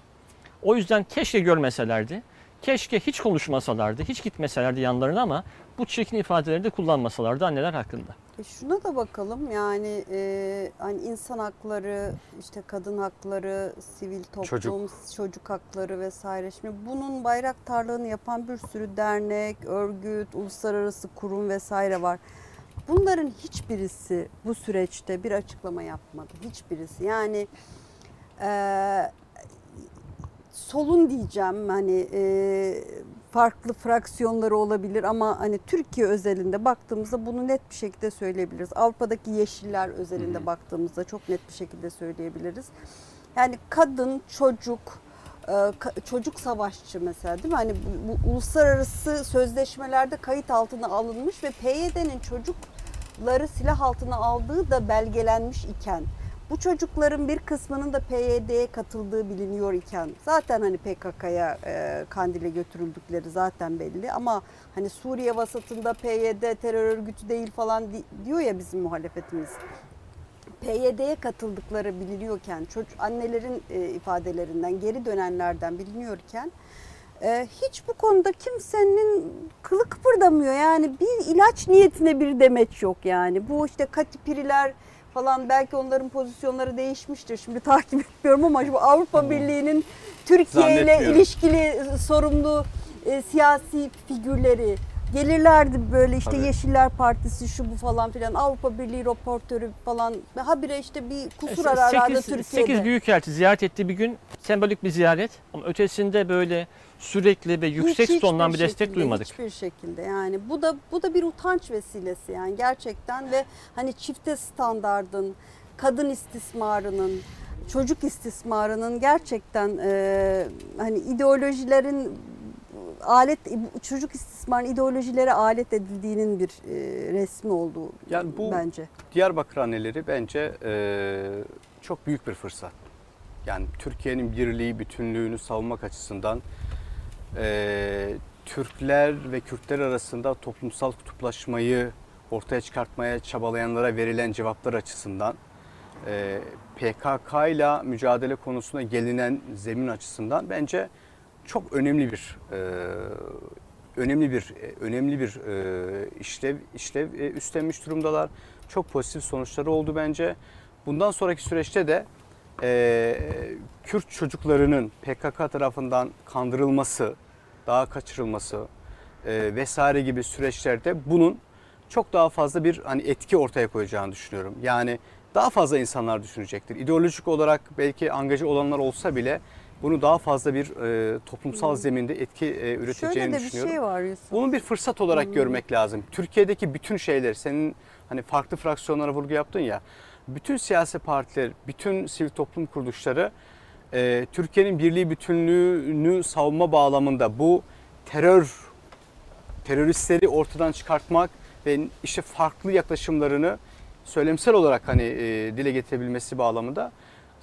C: O yüzden keşke görmeselerdi, keşke hiç konuşmasalardı, hiç gitmeselerdi yanlarına ama bu çirkin ifadeleri de kullanmasalardı anneler hakkında.
B: E şuna da bakalım yani e, hani insan hakları, işte kadın hakları, sivil toplum,
A: Çocuk.
B: çocuk, hakları vesaire. Şimdi bunun bayraktarlığını yapan bir sürü dernek, örgüt, uluslararası kurum vesaire var. Bunların hiçbirisi bu süreçte bir açıklama yapmadı. Hiçbirisi. Yani e, solun diyeceğim hani e, farklı fraksiyonları olabilir ama hani Türkiye özelinde baktığımızda bunu net bir şekilde söyleyebiliriz. Avrupa'daki yeşiller özelinde baktığımızda çok net bir şekilde söyleyebiliriz. Yani kadın, çocuk, e, çocuk savaşçı mesela değil mi? Hani bu, bu uluslararası sözleşmelerde kayıt altına alınmış ve PYD'nin çocukları silah altına aldığı da belgelenmiş iken Bu çocukların bir kısmının da PYD'ye katıldığı biliniyor iken zaten hani PKK'ya e, Kandil'e götürüldükleri zaten belli ama hani Suriye vasatında PYD terör örgütü değil falan di- diyor ya bizim muhalefetimiz. PYD'ye katıldıkları biliniyorken, çocuk annelerin e, ifadelerinden, geri dönenlerden biliniyorken e, hiç bu konuda kimsenin kılı kıpırdamıyor. Yani bir ilaç niyetine bir demeç yok yani. Bu işte katipiriler falan belki onların pozisyonları değişmiştir. Şimdi takip etmiyorum ama şu Avrupa Birliği'nin Türkiye ile ilişkili sorumlu e, siyasi figürleri gelirlerdi böyle işte
A: Tabii.
B: Yeşiller Partisi şu bu falan filan Avrupa Birliği raportörü falan habire işte bir kusur
C: E,
B: ararlardı
C: sekiz-
B: Türkiye'de.
C: sekiz büyükelçi ziyaret ettiği bir gün sembolik bir ziyaret ama ötesinde böyle sürekli ve yüksek
B: Hiç-
C: tondan bir destek
B: şekilde,
C: duymadık.
B: Hiçbir şekilde yani bu da bu da bir utanç vesilesi yani gerçekten ve hani çifte standardın, kadın istismarının, çocuk istismarının gerçekten e, hani ideolojilerin alet çocuk istismarının ideolojilere alet edildiğinin bir e, resmi olduğu
A: Yani bu
B: bence.
A: Diyarbakır anneleri bence e, çok büyük bir fırsat. Yani Türkiye'nin birliği, bütünlüğünü savunmak açısından e, Türkler ve Kürtler arasında toplumsal kutuplaşmayı ortaya çıkartmaya çabalayanlara verilen cevaplar açısından e, PKK ile mücadele konusuna gelinen zemin açısından bence çok önemli bir e, önemli bir e, önemli bir e, işlev işlev e, üstlenmiş durumdalar. Çok pozitif sonuçları oldu bence. Bundan sonraki süreçte de e, Kürt çocuklarının PKK tarafından kandırılması, daha kaçırılması e, vesaire gibi süreçlerde bunun çok daha fazla bir hani etki ortaya koyacağını düşünüyorum. Yani daha fazla insanlar düşünecektir. İdeolojik olarak belki angaja olanlar olsa bile bunu daha fazla bir e, toplumsal zeminde etki e, üreteceğini
B: Şöyle de bir
A: düşünüyorum.
B: şey var Yusuf.
A: Bunu bir fırsat olarak görmek lazım. Türkiye'deki bütün şeyler, senin hani farklı fraksiyonlara vurgu yaptın ya, bütün siyasi partiler, bütün sivil toplum kuruluşları e, Türkiye'nin birliği bütünlüğünü savunma bağlamında bu terör, teröristleri ortadan çıkartmak ve işte farklı yaklaşımlarını söylemsel olarak hani e, dile getirebilmesi bağlamında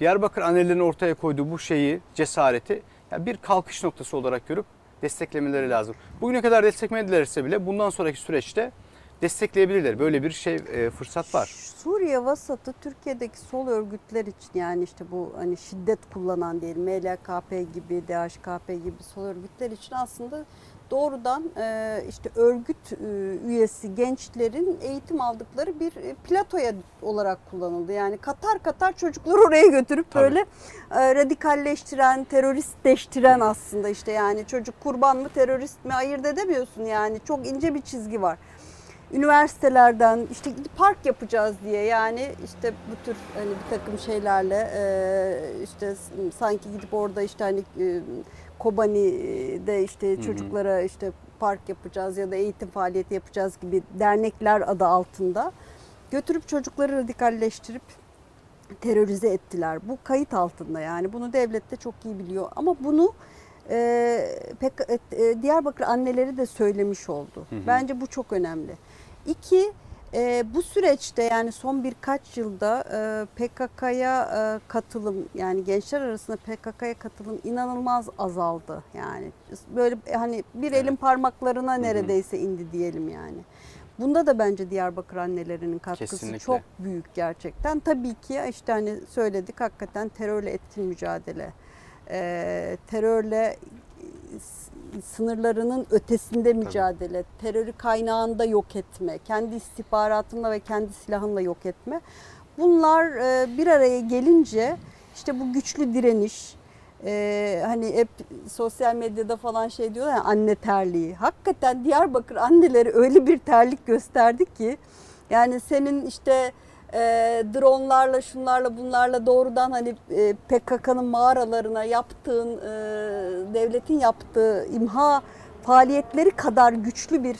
A: Diyarbakır annelerinin ortaya koyduğu bu şeyi, cesareti yani bir kalkış noktası olarak görüp desteklemeleri lazım. Bugüne kadar desteklemedilerse bile bundan sonraki süreçte destekleyebilirler. Böyle bir şey e, fırsat var.
B: Suriye vasatı Türkiye'deki sol örgütler için yani işte bu hani şiddet kullanan diyelim MLKP gibi, DHKP gibi sol örgütler için aslında doğrudan e, işte örgüt e, üyesi gençlerin eğitim aldıkları bir e, platoya olarak kullanıldı. Yani katar katar çocukları oraya götürüp
A: Tabii.
B: böyle e, radikalleştiren, teröristleştiren aslında işte yani çocuk kurban mı terörist mi ayırt edemiyorsun yani çok ince bir çizgi var üniversitelerden işte park yapacağız diye yani işte bu tür hani bir takım şeylerle e, işte sanki gidip orada işte hani e, Kobani'de işte çocuklara işte park yapacağız ya da eğitim faaliyeti yapacağız gibi dernekler adı altında götürüp çocukları radikalleştirip terörize ettiler. Bu kayıt altında yani bunu devlet de çok iyi biliyor ama bunu e, pek e, Diyarbakır anneleri de söylemiş oldu.
A: Hı hı.
B: Bence bu çok önemli. İki, e, bu süreçte yani son birkaç yılda e, PKK'ya e, katılım yani gençler arasında PKK'ya katılım inanılmaz azaldı. Yani böyle hani bir elin
A: Evet.
B: parmaklarına
A: hı.
B: neredeyse indi diyelim yani. Bunda da bence Diyarbakır annelerinin katkısı
A: Kesinlikle.
B: çok büyük gerçekten. Tabii ki işte hani söyledik hakikaten terörle etkin mücadele. Ee, terörle e, sınırlarının ötesinde mücadele, terörü kaynağında yok etme, kendi istihbaratınla ve kendi silahınla yok etme. Bunlar e, bir araya gelince işte bu güçlü direniş, e, hani hep sosyal medyada falan şey diyorlar ya anne terliği. Hakikaten Diyarbakır anneleri öyle bir terlik gösterdi ki yani senin işte e, dronlarla şunlarla bunlarla doğrudan hani e, PKK'nın mağaralarına yaptığın e, devletin yaptığı imha faaliyetleri kadar güçlü bir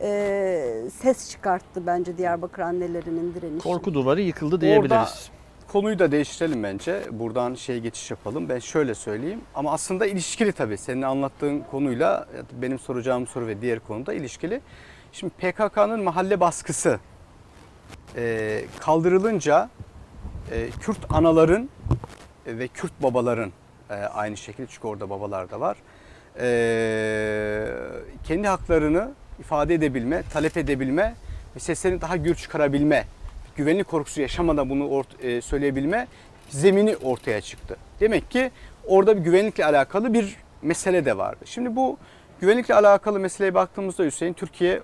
B: e, ses çıkarttı bence Diyarbakır annelerinin direnişi.
C: Korku duvarı yıkıldı diyebiliriz.
A: Konuyu da değiştirelim bence. Buradan şey geçiş yapalım. Ben şöyle söyleyeyim. Ama aslında ilişkili tabii. Senin anlattığın konuyla benim soracağım soru ve diğer konuda ilişkili. Şimdi PKK'nın mahalle baskısı e, kaldırılınca e, Kürt anaların e, ve Kürt babaların e, aynı şekilde çünkü orada babalar da var. E, kendi haklarını ifade edebilme, talep edebilme ve seslerini daha gür çıkarabilme, güvenlik korkusu yaşamadan bunu ort- söyleyebilme zemini ortaya çıktı. Demek ki orada bir güvenlikle alakalı bir mesele de vardı. Şimdi bu güvenlikle alakalı meseleye baktığımızda Hüseyin Türkiye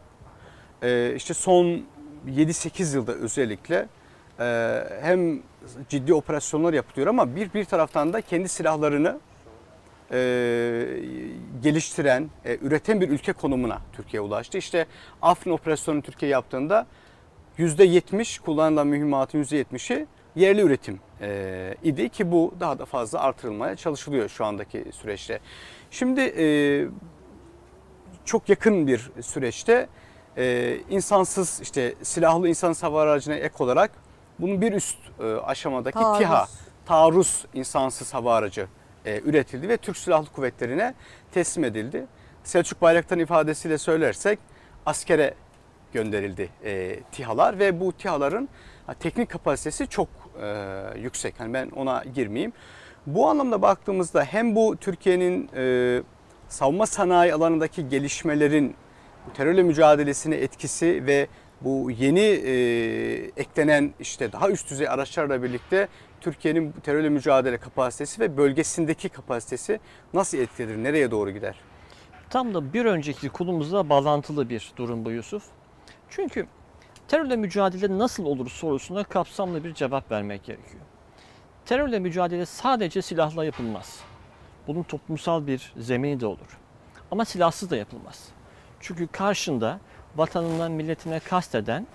A: işte son 7-8 yılda özellikle e, hem ciddi operasyonlar yapılıyor ama bir bir taraftan da kendi silahlarını e, geliştiren, e, üreten bir ülke konumuna Türkiye ulaştı. İşte Afrin operasyonu Türkiye yaptığında %70 kullanılan mühimmatın %70'i yerli üretim e, idi ki bu daha da fazla artırılmaya çalışılıyor şu andaki süreçte. Şimdi e, çok yakın bir süreçte e, insansız işte silahlı insansız hava aracına ek olarak bunun bir üst e, aşamadaki
B: Taarruz.
A: TİHA taarruz insansız hava aracı e, üretildi ve Türk Silahlı Kuvvetleri'ne teslim edildi. Selçuk Bayraktar'ın ifadesiyle söylersek askere gönderildi e, TİHA'lar ve bu TİHA'ların ha, teknik kapasitesi çok e, yüksek. Hani ben ona girmeyeyim. Bu anlamda baktığımızda hem bu Türkiye'nin e, savunma sanayi alanındaki gelişmelerin terörle mücadelesine etkisi ve bu yeni e, eklenen işte daha üst düzey araçlarla birlikte Türkiye'nin terörle mücadele kapasitesi ve bölgesindeki kapasitesi nasıl etkilenir, nereye doğru gider?
C: Tam da bir önceki konumuzla bağlantılı bir durum bu Yusuf. Çünkü terörle mücadele nasıl olur sorusuna kapsamlı bir cevap vermek gerekiyor. Terörle mücadele sadece silahla yapılmaz. Bunun toplumsal bir zemini de olur. Ama silahsız da yapılmaz. Çünkü karşında vatanından milletine kasteden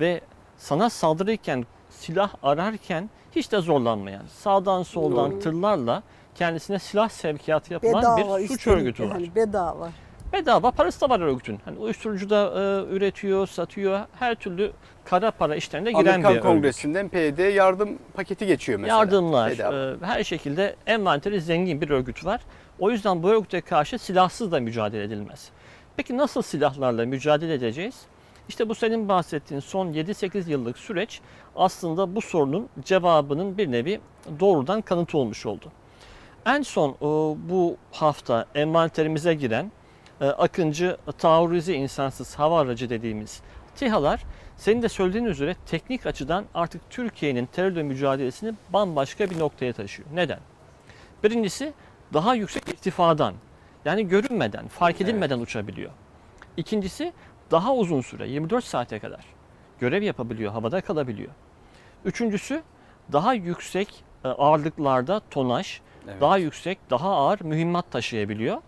C: ve sana saldırırken silah ararken hiç de zorlanmayan, sağdan soldan
B: Doğru.
C: tırlarla kendisine silah sevkiyatı yapılan
B: Bedava
C: bir suç
B: üstelik
C: örgütü var.
B: yani bedava.
C: Bedava parası da var örgütün. Hani uyuşturucu da e, üretiyor, satıyor. Her türlü kara para işlerine giren
A: Amerikan
C: bir örgüt.
A: Kongresi'nden PYD yardım paketi geçiyor mesela.
C: Yardımlar,
A: Bedava.
C: e, her şekilde envanteri zengin bir örgüt var. O yüzden bu örgüte karşı silahsız da mücadele edilmez. Peki nasıl silahlarla mücadele edeceğiz? İşte bu senin bahsettiğin son 7-8 yıllık süreç aslında bu sorunun cevabının bir nevi doğrudan kanıtı olmuş oldu. En son e, bu hafta envanterimize giren e, Akıncı taarruzi insansız hava aracı dediğimiz TİHA'lar senin de söylediğin üzere teknik açıdan artık Türkiye'nin terörle mücadelesini bambaşka bir noktaya taşıyor. Neden? Birincisi daha yüksek irtifadan yani görünmeden, fark edilmeden uçabiliyor. İkincisi daha uzun süre 24 saate kadar görev yapabiliyor, havada kalabiliyor. Üçüncüsü daha yüksek e, ağırlıklarda tonaj,
A: Evet.
C: daha yüksek, daha ağır mühimmat taşıyabiliyor.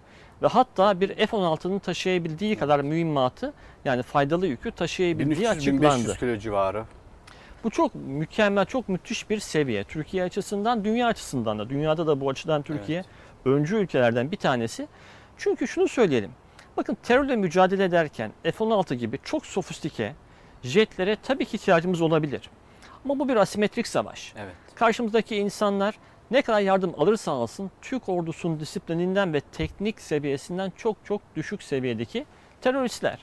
C: Ve hatta bir F-16'nın taşıyabildiği kadar mühimmatı yani faydalı yükü taşıyabildiği
A: 1300-1500
C: açıklandı.
A: kilo civarı.
C: Bu çok mükemmel, çok müthiş bir seviye. Türkiye açısından, dünya açısından da. Dünyada da bu açıdan Türkiye öncü ülkelerden bir tanesi. Çünkü şunu söyleyelim. Bakın terörle mücadele ederken F-16 gibi çok sofistike jetlere tabii ki ihtiyacımız olabilir. Ama bu bir asimetrik savaş.
A: Evet.
C: Karşımızdaki insanlar ne kadar yardım alırsa alsın Türk ordusunun disiplininden ve teknik seviyesinden çok çok düşük seviyedeki teröristler.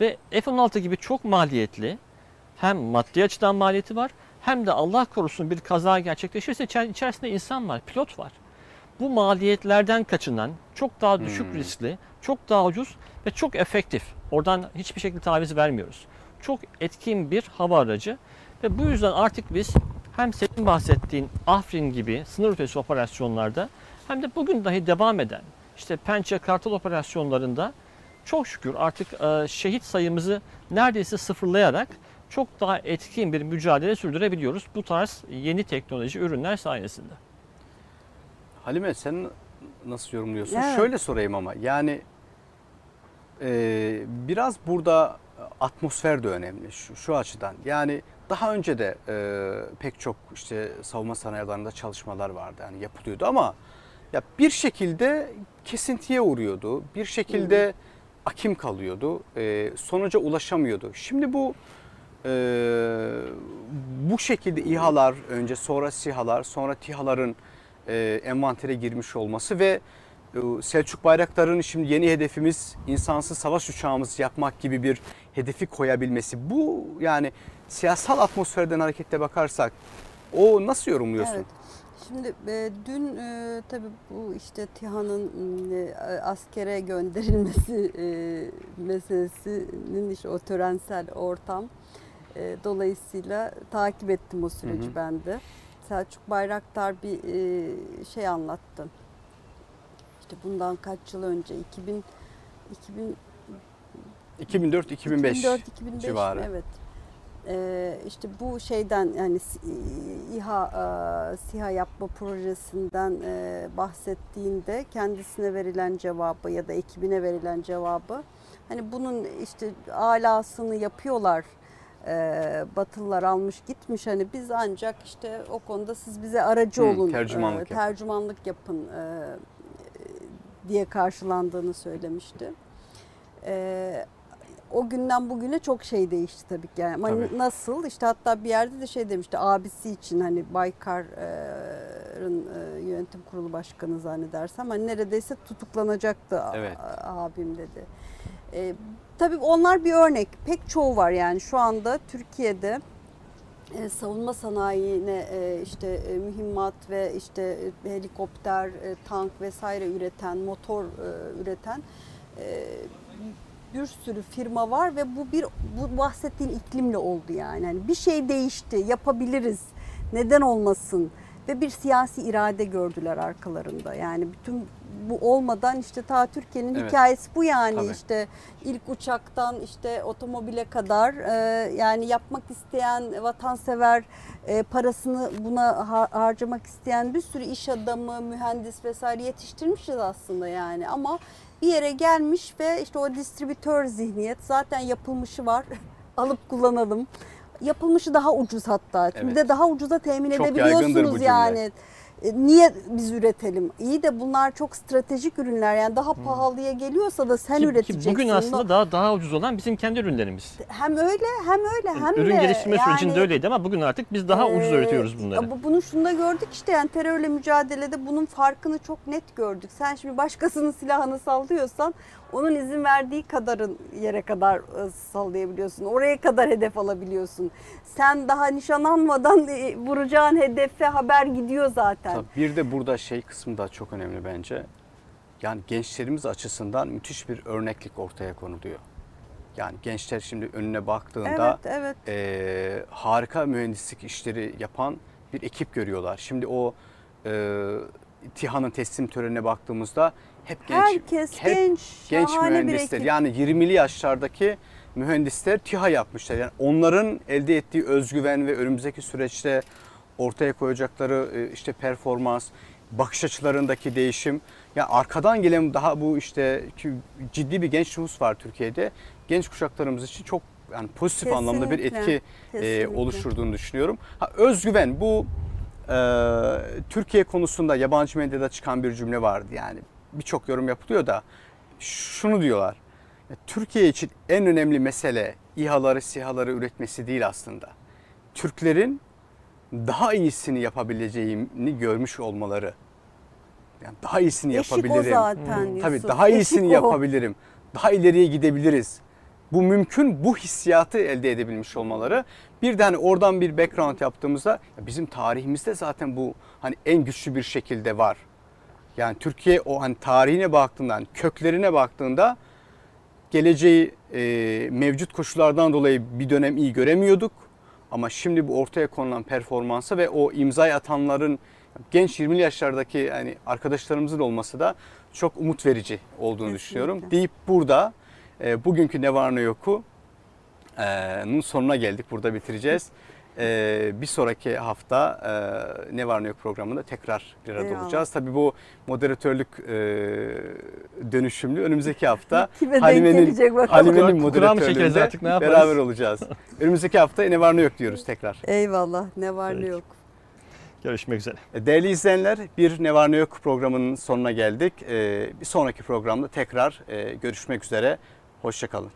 C: Ve F-16 gibi çok maliyetli hem maddi açıdan maliyeti var hem de Allah korusun bir kaza gerçekleşirse içer- içerisinde insan var, pilot var. Bu maliyetlerden kaçınan çok daha düşük
A: Hmm.
C: riskli, çok daha ucuz ve çok efektif. Oradan hiçbir şekilde taviz vermiyoruz. Çok etkin bir hava aracı ve bu yüzden artık biz hem senin bahsettiğin Afrin gibi sınır ötesi operasyonlarda hem de bugün dahi devam eden işte Pençe Kartal operasyonlarında çok şükür artık e, şehit sayımızı neredeyse sıfırlayarak çok daha etkin bir mücadele sürdürebiliyoruz bu tarz yeni teknoloji ürünler sayesinde.
A: Halime sen nasıl yorumluyorsun?
B: Evet.
A: Şöyle sorayım ama yani e, biraz burada atmosfer de önemli şu, şu açıdan. Yani daha önce de e, pek çok işte savunma sanayi alanında çalışmalar vardı yani yapılıyordu ama ya bir şekilde kesintiye uğruyordu. Bir şekilde akim kalıyordu. E, sonuca ulaşamıyordu. Şimdi bu e, bu şekilde İHA'lar önce sonra SİHA'lar sonra TİHA'ların e, envantere girmiş olması ve e, Selçuk Bayraktar'ın şimdi yeni hedefimiz insansız savaş uçağımız yapmak gibi bir hedefi koyabilmesi. Bu yani siyasal atmosferden hareketle bakarsak O nasıl yorumluyorsun?
B: Evet. Şimdi e, dün e, tabii bu işte TİHA'nın e, askere gönderilmesi e, meselesinin işte o törensel ortam e, dolayısıyla takip ettim o süreci
A: Hı hı.
B: ben de. Selçuk Bayraktar bir e, şey anlattı. İşte bundan kaç yıl önce 2000 2000
A: 2004-2005
B: 2004-2005
A: civarı.
B: Evet. Ee, işte bu şeyden yani İHA, e, SİHA yapma projesinden e, bahsettiğinde kendisine verilen cevabı ya da ekibine verilen cevabı hani bunun işte alasını yapıyorlar e, Batılılar almış gitmiş hani biz ancak işte o konuda siz bize aracı
A: Hı,
B: olun
A: tercümanlık
B: e,
A: yapın.
B: tercümanlık yapın e, diye karşılandığını söylemişti. E, o günden bugüne çok şey değişti tabii ki. Yani ama
A: Tabii.
B: nasıl? İşte hatta bir yerde de şey demişti abisi için hani Baykar'ın e, yönetim kurulu başkanı zannedersem hani neredeyse tutuklanacaktı
A: Evet.
B: a- abim dedi. E, tabii onlar bir örnek. Pek çoğu var yani şu anda Türkiye'de e, savunma sanayine e, işte e, mühimmat ve işte e, helikopter, e, tank vesaire üreten, motor e, üreten e, bir sürü firma var ve bu bir bu bahsettiğin iklimle oldu yani. yani bir şey değişti, yapabiliriz. Neden olmasın? Ve bir siyasi irade gördüler arkalarında. Yani bütün bu olmadan işte ta Türkiye'nin
A: Evet.
B: hikayesi bu yani
A: Tabii.
B: işte ilk uçaktan işte otomobile kadar e, yani yapmak isteyen vatansever e, parasını buna har- harcamak isteyen bir sürü iş adamı, mühendis vesaire yetiştirmişiz aslında yani ama bir yere gelmiş ve işte o distribütör zihniyet zaten yapılmışı var alıp kullanalım. Yapılmışı daha ucuz hatta. Şimdi
A: Evet.
B: de daha ucuza temin
A: Çok
B: edebiliyorsunuz yani. E, Niye biz üretelim? İyi de bunlar çok stratejik ürünler yani daha pahalıya geliyorsa da sen
C: Ki- ki
B: üreteceksin.
C: bugün aslında daha daha ucuz olan bizim kendi ürünlerimiz.
B: hem öyle hem öyle hem
C: Ürün
B: de
C: geliştirme sürecinde
B: yani,
C: öyleydi ama bugün artık biz daha ucuz
B: ee,
C: üretiyoruz bunları.
B: bu- Bunu şunda gördük işte yani terörle mücadelede bunun farkını çok net gördük. Sen şimdi başkasının silahını sallıyorsan onun izin verdiği kadarın yere kadar e, sallayabiliyorsun. Oraya kadar hedef alabiliyorsun. Sen daha nişanlanmadan e, vuracağın hedefe haber gidiyor zaten.
A: Tabii bir de burada şey kısmı da çok önemli bence. Yani gençlerimiz açısından müthiş bir örneklik ortaya konuluyor. Yani gençler şimdi önüne baktığında
B: Evet, evet.
A: e, harika mühendislik işleri yapan bir ekip görüyorlar. Şimdi o e, TİHA'nın teslim törenine baktığımızda hep genç
B: Herkes
A: hep
B: genç,
A: genç mühendisler. Yani 20'li yaşlardaki mühendisler TİHA yapmışlar. Yani onların elde ettiği özgüven ve önümüzdeki süreçte ortaya koyacakları e, işte performans, bakış açılarındaki değişim. Ya arkadan gelen daha bu işte ciddi bir genç nüfus var Türkiye'de. Genç kuşaklarımız için çok yani pozitif anlamda bir
B: Kesinlikle,
A: etki e,
B: kesinlikle.
A: oluşturduğunu düşünüyorum. Ha, özgüven bu e, Türkiye konusunda yabancı medyada çıkan bir cümle vardı yani. Birçok yorum yapılıyor da şunu diyorlar. Ya, Türkiye için en önemli mesele İHA'ları, SİHA'ları üretmesi değil aslında. Türklerin daha iyisini yapabileceğini görmüş olmaları. Yani daha iyisini
B: Eşik o
A: yapabilirim.
B: zaten
C: Hmm.
A: Tabii daha iyisini
B: Eşik o.
A: yapabilirim. Daha ileriye gidebiliriz. Bu mümkün. Bu hissiyatı elde edebilmiş olmaları. Bir de hani oradan bir background yaptığımızda ya bizim tarihimizde zaten bu hani en güçlü bir şekilde var. Yani Türkiye o hani tarihine baktığından, köklerine baktığında geleceği e, mevcut koşullardan dolayı bir dönem iyi göremiyorduk. Ama şimdi bu ortaya konulan performansa ve o imzayı atanların genç 20 yaşlardaki yani arkadaşlarımızın olması da çok umut verici olduğunu
B: Kesinlikle.
A: düşünüyorum. Deyip burada e, bugünkü ne var ne yoku e, nun sonuna geldik. Burada bitireceğiz. E, bir sonraki hafta e, ne var ne yok programında tekrar bir arada
B: Eyvallah.
A: olacağız. Tabii bu moderatörlük e, dönüşümlü önümüzdeki hafta
B: Kime denk
A: Halime'nin
B: gelecek bakalım.
A: Halime'nin
C: Kukura mı çekeriz
A: moderatörlüğünde
C: artık, ne yaparız?
A: beraber olacağız. Önümüzdeki hafta ne var ne yok diyoruz tekrar.
B: Eyvallah ne var ne
C: Peki.
B: yok.
C: Görüşmek üzere.
A: Değerli izleyenler bir Ne Var Ne Yok programının sonuna geldik. E, Bir sonraki programda tekrar e, görüşmek üzere. Hoşçakalın.